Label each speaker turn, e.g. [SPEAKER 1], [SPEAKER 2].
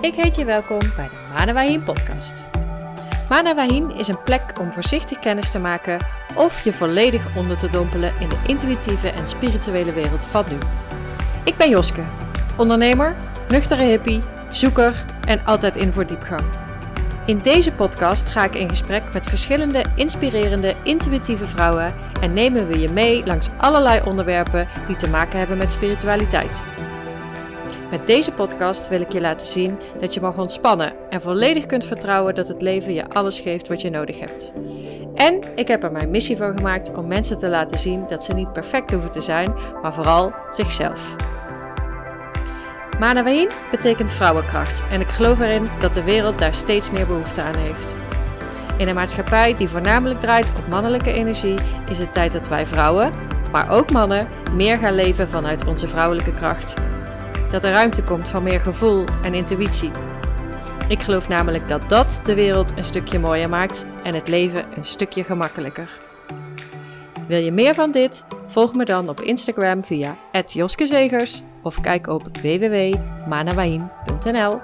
[SPEAKER 1] Ik heet je welkom bij de Manawahin podcast. Manawahin is een plek om voorzichtig kennis te maken of je volledig onder te dompelen in de intuïtieve en spirituele wereld van nu. Ik ben Joske, ondernemer, nuchtere hippie, zoeker en altijd in voor diepgang. In deze podcast ga ik in gesprek met verschillende inspirerende, intuïtieve vrouwen en nemen we je mee langs allerlei onderwerpen die te maken hebben met spiritualiteit. Met deze podcast wil ik je laten zien dat je mag ontspannen en volledig kunt vertrouwen dat het leven je alles geeft wat je nodig hebt. En ik heb er mijn missie van gemaakt om mensen te laten zien dat ze niet perfect hoeven te zijn, maar vooral zichzelf. Manawain betekent vrouwenkracht en ik geloof erin dat de wereld daar steeds meer behoefte aan heeft. In een maatschappij die voornamelijk draait op mannelijke energie is het tijd dat wij vrouwen, maar ook mannen, meer gaan leven vanuit onze vrouwelijke kracht. Dat er ruimte komt voor meer gevoel en intuïtie. Ik geloof namelijk dat dat de wereld een stukje mooier maakt en het leven een stukje gemakkelijker. Wil je meer van dit? Volg me dan op Instagram via @joskezegers of kijk op www.manawain.nl